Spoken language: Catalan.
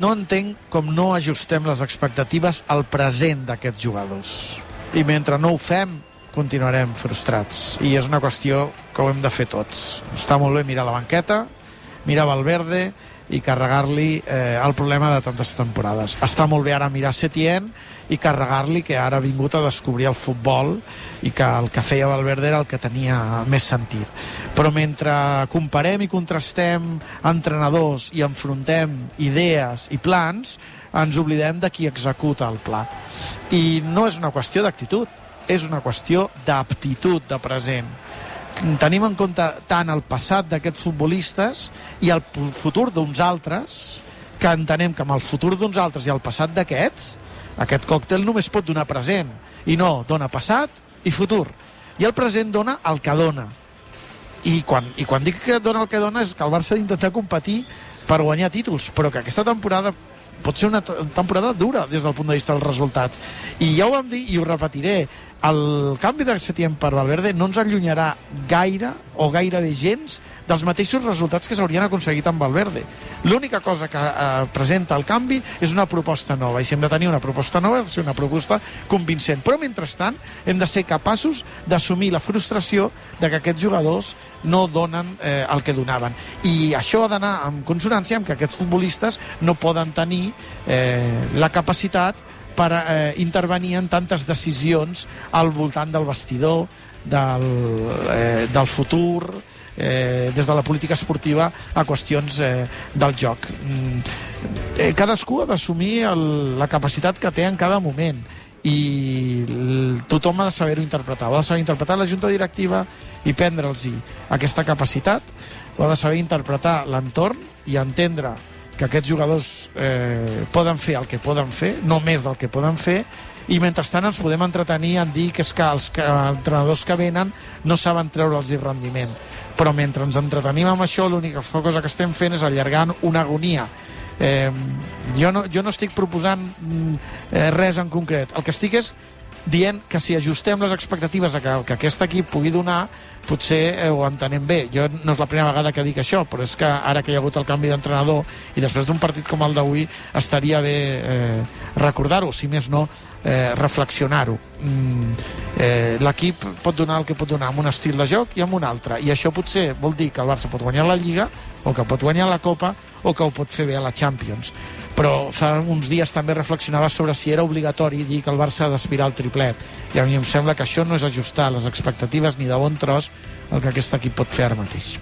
no entenc com no ajustem les expectatives al present d'aquests jugadors. I mentre no ho fem, continuarem frustrats. I és una qüestió que ho hem de fer tots. Està molt bé mirar la banqueta, mirar Valverde i carregar-li eh, el problema de tantes temporades. Està molt bé ara mirar Setién i carregar-li que ara ha vingut a descobrir el futbol i que el que feia Valverde era el que tenia més sentit. Però mentre comparem i contrastem entrenadors i enfrontem idees i plans, ens oblidem de qui executa el pla. I no és una qüestió d'actitud, és una qüestió d'aptitud de present. Tenim en compte tant el passat d'aquests futbolistes i el futur d'uns altres que entenem que amb el futur d'uns altres i el passat d'aquests aquest còctel només pot donar present i no, dona passat i futur. I el present dona el que dona i quan, i quan dic que dona el que dona és que el Barça ha d'intentar competir per guanyar títols però que aquesta temporada pot ser una temporada dura des del punt de vista dels resultats. I ja ho vam dir i ho repetiré el canvi de Setién per Valverde no ens allunyarà gaire o gairebé gens dels mateixos resultats que s'haurien aconseguit amb Valverde. L'única cosa que eh, presenta el canvi és una proposta nova i si hem de tenir una proposta nova ha de ser una proposta convincent. Però mentrestant hem de ser capaços d'assumir la frustració de que aquests jugadors no donen eh, el que donaven. I això ha d'anar en consonància amb que aquests futbolistes no poden tenir eh, la capacitat per eh, intervenir en tantes decisions al voltant del vestidor, del, eh, del futur, eh, des de la política esportiva a qüestions eh, del joc. Mm, eh, cadascú ha d'assumir la capacitat que té en cada moment i tothom ha de saber-ho interpretar. Ho ha de saber interpretar la junta directiva i prendre'ls aquesta capacitat, ho ha de saber interpretar l'entorn i entendre que aquests jugadors eh, poden fer el que poden fer, no més del que poden fer, i mentrestant ens podem entretenir en dir que és que els que, entrenadors que venen no saben treure'ls rendiment. Però mentre ens entretenim amb això, l'única cosa que estem fent és allargant una agonia. Eh, jo, no, jo no estic proposant mm, eh, res en concret. El que estic és dient que si ajustem les expectatives a que, que aquest equip pugui donar, potser eh, ho entenem bé. Jo no és la primera vegada que dic això, però és que ara que hi ha hagut el canvi d'entrenador i després d'un partit com el d'avui estaria bé eh, recordar-ho, si més no, eh, reflexionar-ho. Mm, eh, L'equip pot donar el que pot donar amb un estil de joc i amb un altre, i això potser vol dir que el Barça pot guanyar la Lliga, o que pot guanyar la Copa, o que ho pot fer bé a la Champions però fa uns dies també reflexionava sobre si era obligatori dir que el Barça ha d'aspirar al triplet i a mi em sembla que això no és ajustar les expectatives ni de bon tros el que aquest equip pot fer ara mateix.